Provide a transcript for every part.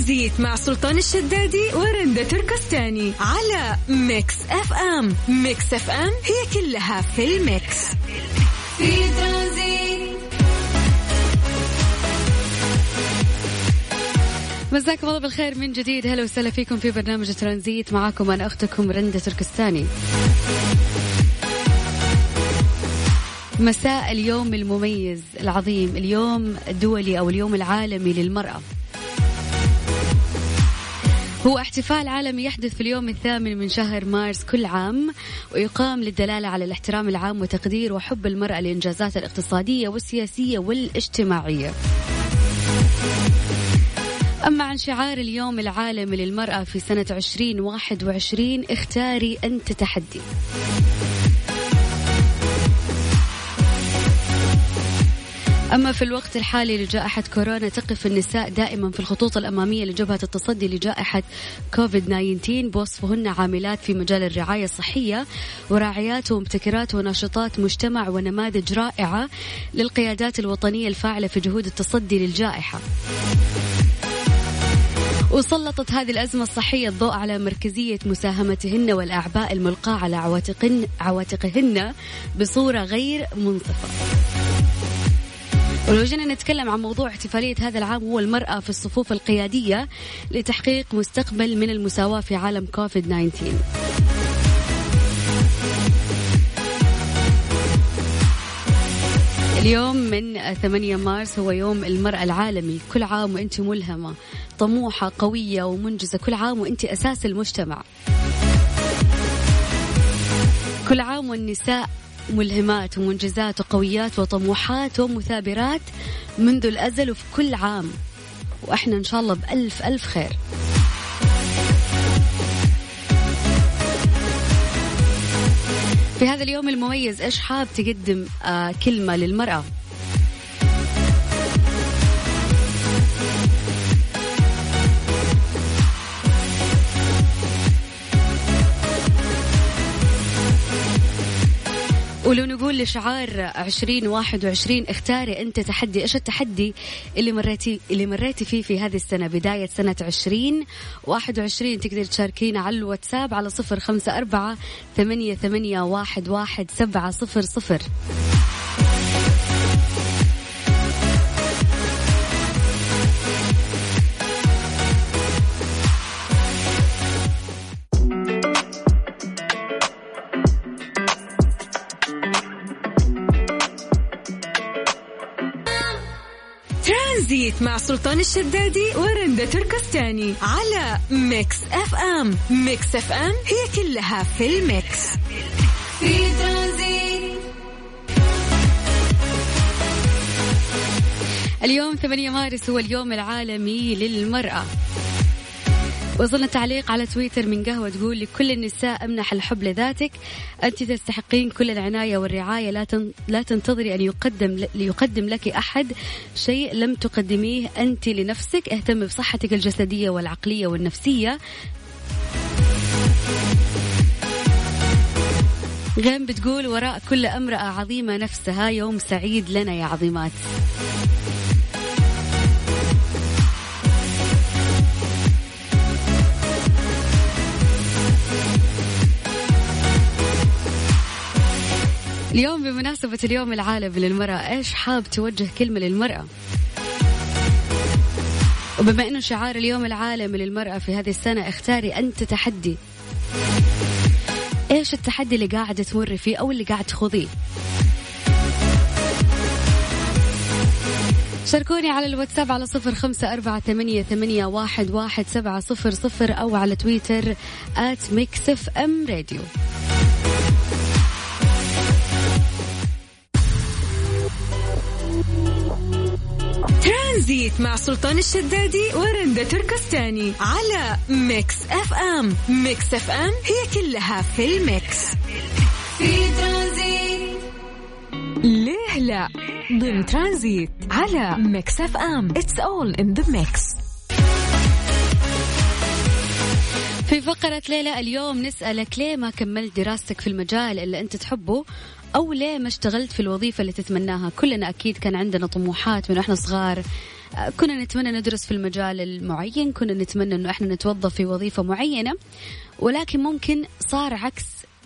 ترانزيت مع سلطان الشدادي ورندا تركستاني على Mix FM. Mix FM هي كلها في ال mix. في ترانزيت مساكم الله بالخير من جديد. هلا وسهلا فيكم في برنامج ترانزيت. معاكم أنا أختكم رندا تركستاني. مساء اليوم المميز العظيم اليوم الدولي أو اليوم العالمي للمرأة. هو احتفال عالمي يحدث في اليوم الثامن من شهر مارس كل عام ويقام للدلالة على الاحترام العام وتقدير وحب المرأة لإنجازاتها الاقتصادية والسياسية والاجتماعية. أما عن شعار اليوم العالمي للمرأة في سنة 2021 اختاري أنت تحدي. أما في الوقت الحالي لجائحة كورونا تقف النساء دائما في الخطوط الأمامية لجبهة التصدي لجائحة كوفيد 19 بوصفهن عاملات في مجال الرعاية الصحية وراعيات ومبتكرات وناشطات مجتمع ونماذج رائعة للقيادات الوطنية الفاعلة في جهود التصدي للجائحة. وسلطت هذه الأزمة الصحية الضوء على مركزية مساهمتهن والأعباء الملقاة على عواتقهن, عواتقهن بصورة غير منصفة ولو جينا نتكلم عن موضوع احتفالية هذا العام هو المرأة في الصفوف القيادية لتحقيق مستقبل من المساواة في عالم كوفيد 19 اليوم من 8 مارس هو يوم المرأة العالمي. كل عام وإنت ملهمة طموحة قوية ومنجزة. كل عام وإنت أساس المجتمع. كل عام والنساء ملهمات ومنجزات وقويات وطموحات ومثابرات منذ الأزل وفي كل عام. وإحنا إن شاء الله بألف ألف خير. في هذا اليوم المميز إيش حاب تقدم آه كلمة للمرأة؟ ولو نقول لشعار عشرين واحد وعشرين اختاري أنت تحدي. إيش التحدي اللي مريتي اللي مريتي فيه في هذه السنة؟ بداية سنة عشرين واحد وعشرين. تقدر تشاركينا على الواتساب على صفر خمسة أربعة ثمانية, ثمانية واحد, واحد سبعة صفر صفر. مع سلطان الشدادي ورندا تركستاني على Mix FM. Mix FM هي كلها في ال mix. في اليوم 8 مارس هو اليوم العالمي للمرأة. وصلنا تعليق على تويتر من قهوة تقول لكل النساء امنح الحب لذاتك. أنت تستحقين كل العناية والرعاية لا لا تنتظري أن يقدم ليقدم لك أحد شيء لم تقدميه أنت لنفسك. اهتم بصحتك الجسدية والعقلية والنفسية. غيم بتقول وراء كل امرأة عظيمة نفسها يوم سعيد لنا يا عظيمات. اليوم بمناسبة اليوم العالمي للمرأة إيش حاب توجه كلمة للمرأة؟ وبما إنه شعار اليوم العالمي للمرأة في هذه السنة اختاري أنت تحدي. إيش التحدي اللي قاعدة تمر فيه أو اللي قاعد تخوضيه؟ شاركوني على الواتساب على صفر خمسة أربعة ثمانية, ثمانية واحد, واحد سبعة صفر صفر أو على تويتر at Mix FM Radio ترانزيت مع سلطان الشدادي ورندا تركستاني على Mix FM. Mix FM هي كلها في ال mix. في ترانزيت. ليه لا؟ ضمن ترانزيت على Mix FM. It's all in the mix في فقرة ليلى اليوم نسألك ليه ما كملت دراستك في المجال اللي أنت تحبه أو ليه ما اشتغلت في الوظيفة اللي تتمناها؟ كلنا أكيد كان عندنا طموحات من إحنا صغار. كنا نتمنى ندرس في المجال المعين كنا نتمنى أنه إحنا نتوظف في وظيفة معينة ولكن ممكن صار عكس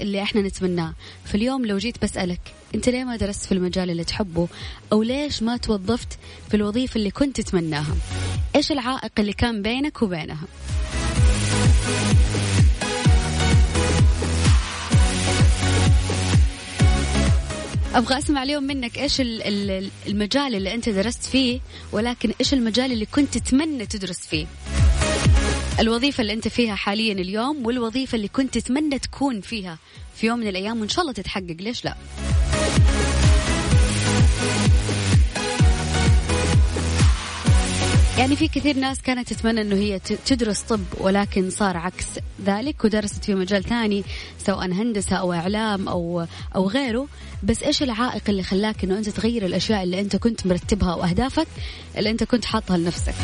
اللي إحنا نتمناه. فاليوم لو جيت بسألك أنت ليه ما درست في المجال اللي تحبه؟ أو ليش ما توظفت في الوظيفة اللي كنت تتمناها؟ إيش العائق اللي كان بينك وبينها؟ أبغى أسمع اليوم منك إيش المجال اللي أنت درست فيه ولكن إيش المجال اللي كنت تتمنى تدرس فيه؟ الوظيفة اللي أنت فيها حاليا اليوم والوظيفة اللي كنت تتمنى تكون فيها في يوم من الأيام وإن شاء الله تتحقق ليش لا؟ يعني في كثير ناس كانت تتمنى إنه هي تدرس طب ولكن صار عكس ذلك ودرست في مجال ثاني سواء هندسة أو إعلام أو أو غيره. بس إيش العائق اللي خلاك إنه أنت تغير الأشياء اللي أنت كنت مرتبها وأهدافك اللي أنت كنت حاطها لنفسك؟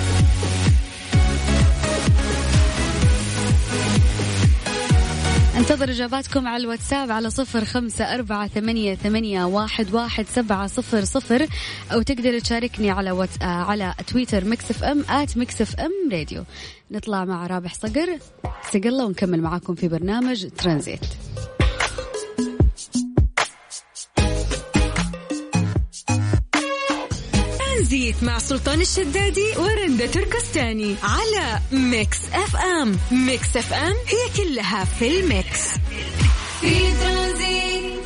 انتظر إجاباتكم على الواتساب على صفر خمسة أربعة ثمانية, ثمانية واحد, واحد سبعة صفر صفر أو تقدر تشاركني على وات... آه، على تويتر Mix FM at Mix FM Radio. نطلع مع رابح صقر. سقلة ونكمل معاكم في برنامج ترانزيت. ترانزيت مع سلطان الشدادي ورندا تركستاني على Mix FM. Mix FM هي كلها في ال mix. في ترانزيت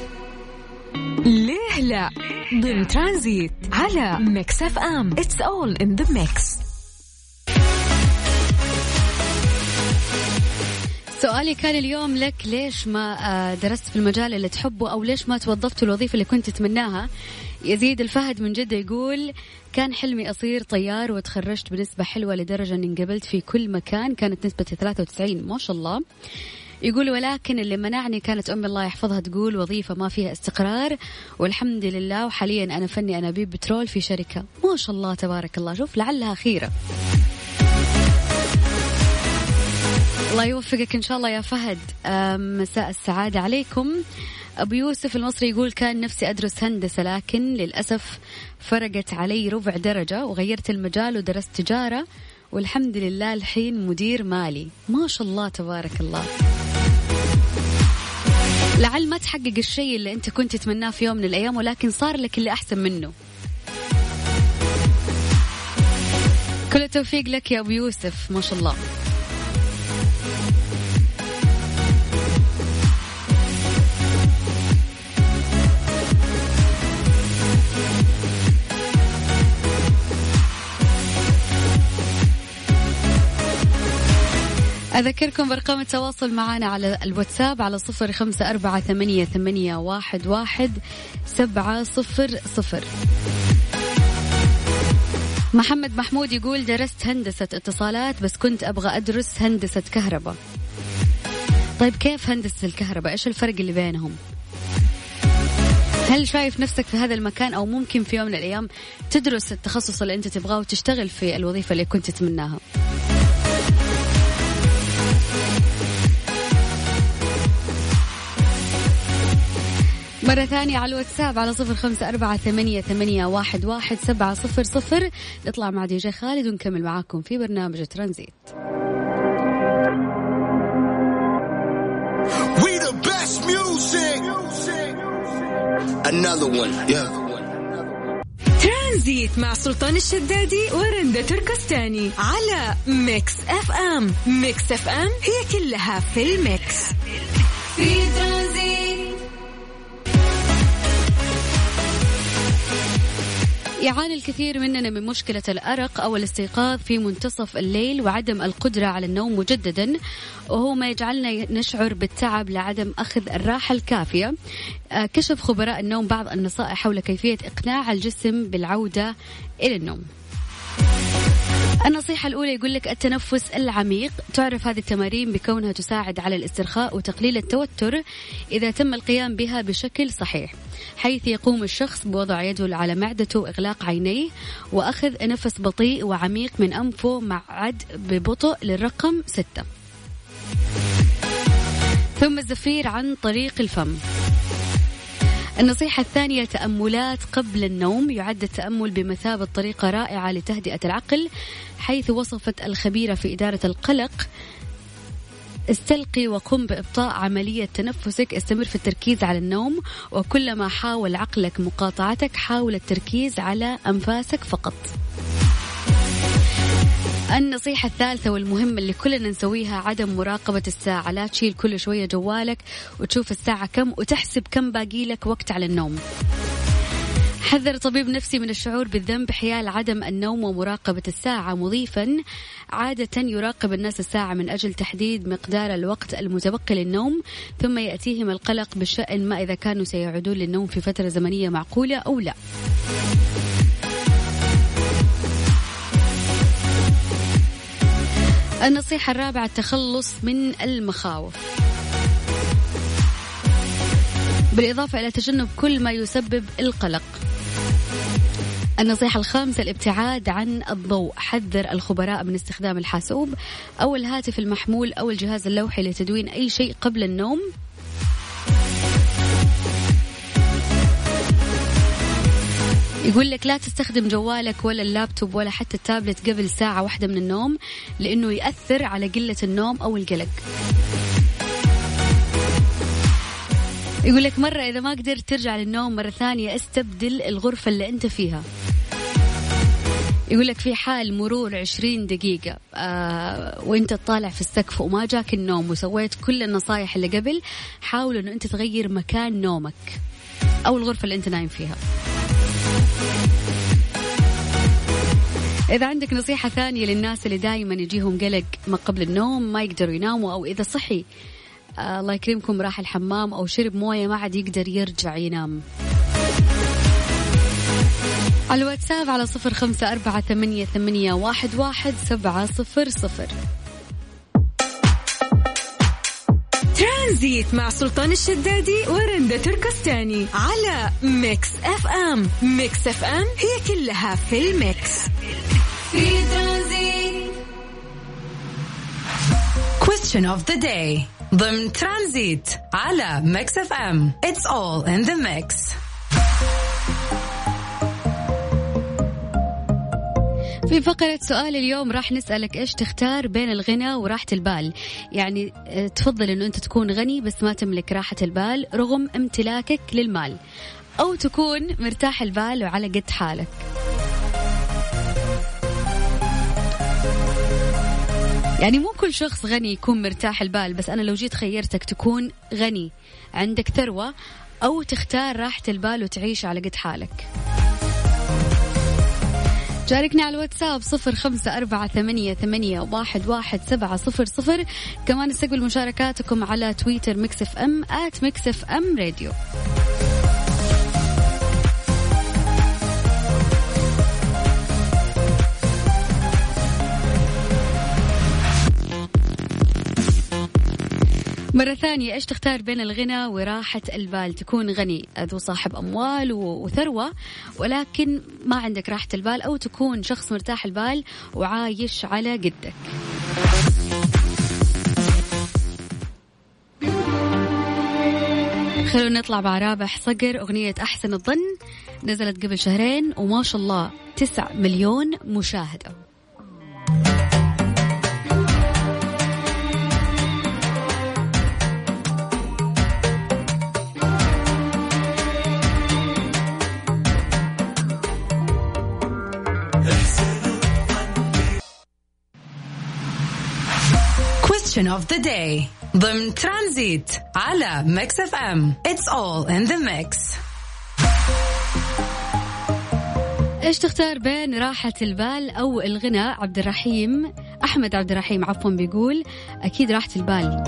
ليه لا؟ ضمن ترانزيت على Mix FM. It's all in the mix سؤالي كان اليوم لك ليش ما آه، درست في المجال اللي تحبه أو ليش ما توظفت الوظيفة اللي كنت تتمناها؟ يزيد الفهد من جدة يقول كان حلمي أصير طيار وتخرجت بنسبة حلوة لدرجة أني انقبلت في كل مكان كانت نسبة 93 ما شاء الله. يقول ولكن اللي منعني كانت أمي الله يحفظها تقول وظيفة ما فيها استقرار والحمد لله وحاليا أنا فني أنابيب بترول في شركة. ما شاء الله تبارك الله. شوف لعلها خيرة. الله يوفقك إن شاء الله يا فهد. مساء السعادة عليكم. أبو يوسف المصري يقول كان نفسي أدرس هندسة لكن للأسف فرقت علي ربع درجة وغيرت المجال ودرست تجارة والحمد لله الحين مدير مالي. ما شاء الله تبارك الله. لعل ما تحقق الشيء اللي أنت كنت تتمناه في يوم من الأيام ولكن صار لك اللي أحسن منه. كل التوفيق لك يا أبو يوسف. ما شاء الله. أذكركم بأرقام التواصل معنا على الواتساب على صفر خمسة أربعة ثمانية, ثمانية واحد, واحد سبعة صفر صفر. محمد محمود يقول درست هندسة اتصالات بس كنت أبغى أدرس هندسة كهرباء. طيب كيف هندسة الكهرباء؟ إيش الفرق اللي بينهم؟ هل شايف نفسك في هذا المكان أو ممكن في يوم من الأيام تدرس التخصص اللي أنت تبغاه وتشتغل في الوظيفة اللي كنت تتمناها؟ مرة ثانية على الواتساب على صفر خمسة أربعة ثمانية, ثمانية واحد, واحد سبعة صفر صفر نطلع مع DJ Khaled ونكمل معاكم في برنامج ترانزيت We the best music. Another one. Yeah. ترانزيت مع سلطان الشدادي ورندا تركستاني على Mix FM Mix FM هي كلها في ال mix في ترانزيت يعاني الكثير مننا من مشكلة الأرق أو الاستيقاظ في منتصف الليل وعدم القدرة على النوم مجددا وهو ما يجعلنا نشعر بالتعب لعدم أخذ الراحة الكافية. آه، كشف خبراء النوم بعض النصائح حول كيفية إقناع الجسم بالعودة إلى النوم. النصيحة الأولى يقول لك التنفس العميق. تعرف هذه التمارين بكونها تساعد على الاسترخاء وتقليل التوتر إذا تم القيام بها بشكل صحيح حيث يقوم الشخص بوضع يده على معدته وإغلاق عينيه وأخذ نفس بطيء وعميق من أنفه مع عد ببطء للرقم ستة. ثم الزفير عن طريق الفم. النصيحة الثانية تأملات قبل النوم. يعد التأمل بمثابة طريقة رائعة لتهدئة العقل حيث وصفت الخبيرة في إدارة القلق. استلقي وقم بإبطاء عملية تنفسك. استمر في التركيز على النوم وكلما حاول عقلك مقاطعتك حاول التركيز على أنفاسك فقط. النصيحة الثالثة والمهمة اللي كلنا نسويها عدم مراقبة الساعة. لا تشيل كل شوية جوالك وتشوف الساعة كم وتحسب كم باقي لك وقت على النوم. حذر طبيب نفسي من الشعور بالذنب. حيال عدم النوم ومراقبة الساعة مضيفا. عادة يراقب الناس الساعة من أجل تحديد مقدار الوقت المتبقي للنوم ثم يأتيهم القلق بالشأن ما إذا كانوا سيعودون للنوم في فترة زمنية معقولة أو لا. النصيحة الرابعة التخلص من المخاوف. بالإضافة إلى تجنب كل ما يسبب القلق. النصيحة الخامسة الابتعاد عن الضوء. حذر الخبراء من استخدام الحاسوب أو الهاتف المحمول أو الجهاز اللوحي لتدوين أي شيء قبل النوم. يقول لك لا تستخدم جوالك ولا اللابتوب ولا حتى التابلت قبل ساعة واحدة من النوم لأنه يأثر على قلة النوم أو القلق. يقول لك مرة إذا ما قدرت ترجع للنوم مرة ثانية استبدل الغرفة اللي أنت فيها. يقول لك في حال مرور عشرين دقيقة آه وأنت تطالع في السقف وما جاك النوم وسويت كل النصايح اللي قبل حاول إنه أنت تغير مكان نومك أو الغرفة اللي أنت نايم فيها. إذا عندك نصيحة ثانية للناس اللي دائما يجيهم قلق ما قبل النوم ما يقدروا يناموا أو إذا صحي آه الله يكرمكم راح الحمام أو شرب موية ما عاد يقدر يرجع ينام. على الواتساب على صفر خمسة أربعة ثمانية, ثمانية واحد, واحد سبعة صفر صفر. ترانزيت مع سلطان الشدادي ورندا تركستاني على Mix FM. Mix FM هي كلها في ال mix. في ترانزيت. Question of the day. ضمن ترانزيت على Mix FM It's all in the mix. في فقرة سؤال اليوم راح نسألك إيش تختار بين الغنى وراحة البال؟ يعني آه، تفضل أنه أنت تكون غني بس ما تملك راحة البال رغم امتلاكك للمال. أو تكون مرتاح البال وعلى قد حالك. يعني مو كل شخص غني يكون مرتاح البال بس أنا لو جيت خيرتك تكون غني. عندك ثروة أو تختار راحة البال وتعيش على قد حالك. شاركني على الواتساب صفر خمسة أربعة ثمانية, ثمانية واحد, واحد سبعة صفر صفر. كمان استقبل مشاركاتكم على تويتر Mix FM at Mix FM Radio. مرة ثانية إيش تختار بين الغنى وراحة البال؟ تكون غني ذو صاحب أموال وثروة ولكن ما عندك راحة البال أو تكون شخص مرتاح البال وعايش على قدك. خلونا نطلع مع رابح صقر أغنية أحسن الظن نزلت قبل شهرين وما شاء الله تسع مليون مشاهدة. Question of the day. ضمن ترانزيت على Mix FM it's all in the mix. إيش تختار بين راحة البال أو الغنى؟ عبد الرحيم أحمد عبد الرحيم عفوا بيقول أكيد راحة البال.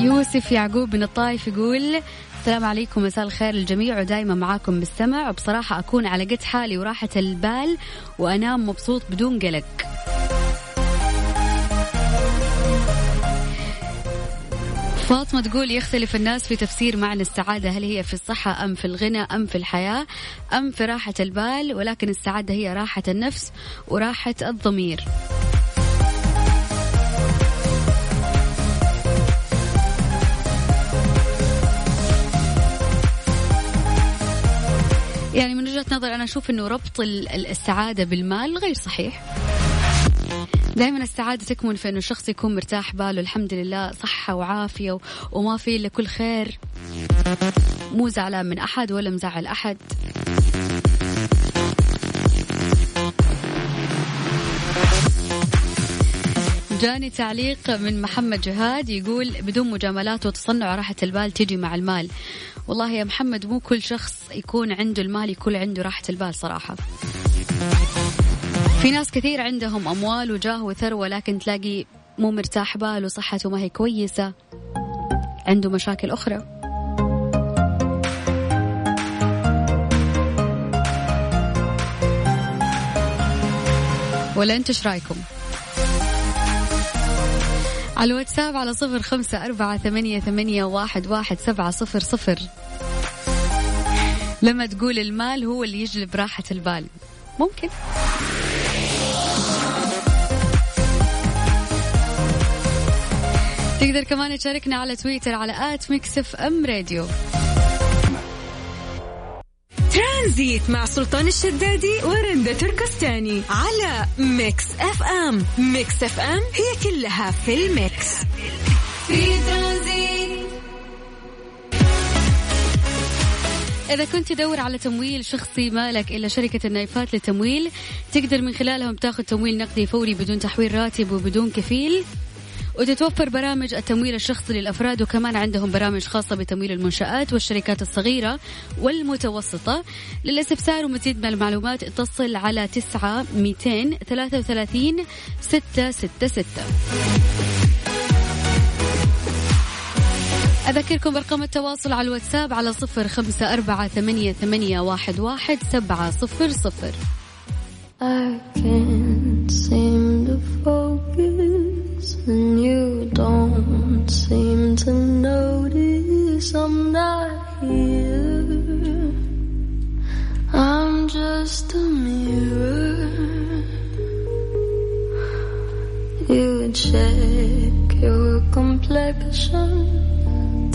يوسف يعقوب من الطايف يقول السلام عليكم مساء الخير للجميع ودائما معاكم بالسمع. وبصراحة أكون على قد حالي وراحة البال وأنام مبسوط بدون قلق. فاطمة تقول يختلف الناس في تفسير معنى السعادة. هل هي في الصحة أم في الغنى أم في الحياة أم في راحة البال؟ ولكن السعادة هي راحة النفس وراحة الضمير. يعني من وجهة نظر أنا أشوف أنه ربط السعادة بالمال غير صحيح. دائما السعادة تكمن في أنه الشخص يكون مرتاح باله. الحمد لله صحة وعافية وما في إلا كل خير. مو زعلان من أحد ولا مزعل أحد. جاني تعليق من محمد جهاد يقول بدون مجاملات وتصنع راحة البال تجي مع المال. والله يا محمد مو كل شخص يكون عنده المال يكون عنده راحة البال صراحة. في ناس كثير عندهم أموال وجاه وثروة لكن تلاقي مو مرتاح بال وصحته ما هي كويسة. عنده مشاكل أخرى. ولا أنتم إيش رأيكم؟ على الواتساب على صفر خمسة أربعة ثمانية, ثمانية واحد, واحد سبعة صفر صفر. لما تقول المال هو اللي يجلب راحة البال. ممكن. تقدر كمان تشاركنا على تويتر على at ميكس إف إم راديو. ترانزيت مع سلطان الشدادي ورندا تركستاني على ميكس إف إم. ميكس إف إم هي كلها في الميكس. في ترانزيت. إذا كنت تدور على تمويل شخصي مالك إلا شركة النايفات للتمويل تقدر من خلالهم تاخذ تمويل نقدي فوري بدون تحويل راتب وبدون كفيل. وتتوفر برامج التمويل الشخصي للأفراد وكمان عندهم برامج خاصة بتمويل المنشآت والشركات الصغيرة والمتوسطة. للاستفسار ومزيد من المعلومات اتصل على تسعة ميتين ثلاثة وثلاثين ستة ستة ستة. أذكركم برقم التواصل على الواتساب على صفر خمسة أربعة ثمانية, ثمانية واحد, واحد سبعة صفر صفر. I can't seem to focus and you don't seem to notice I'm not here. I'm just a mirror. You check your complexion